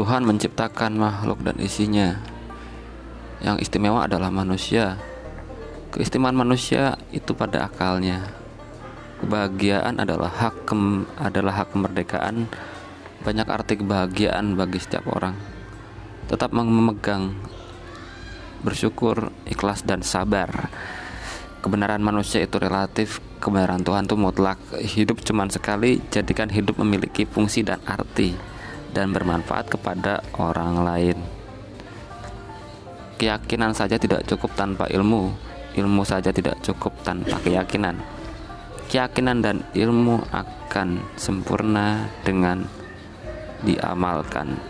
Tuhan menciptakan makhluk dan isinya. Yang istimewa adalah manusia. Keistimewaan manusia itu pada akalnya. Kebahagiaan adalah hak kem, adalah hak kemerdekaan. Banyak arti kebahagiaan bagi setiap orang. Tetap memegang bersyukur, ikhlas dan sabar. Kebenaran manusia itu relatif, kebenaran Tuhan itu mutlak. Hidup cuma sekali, jadikan hidup memiliki fungsi dan arti dan bermanfaat kepada orang lain. Keyakinan saja tidak cukup tanpa ilmu, ilmu saja tidak cukup tanpa keyakinan. Keyakinan dan ilmu akan sempurna dengan diamalkan.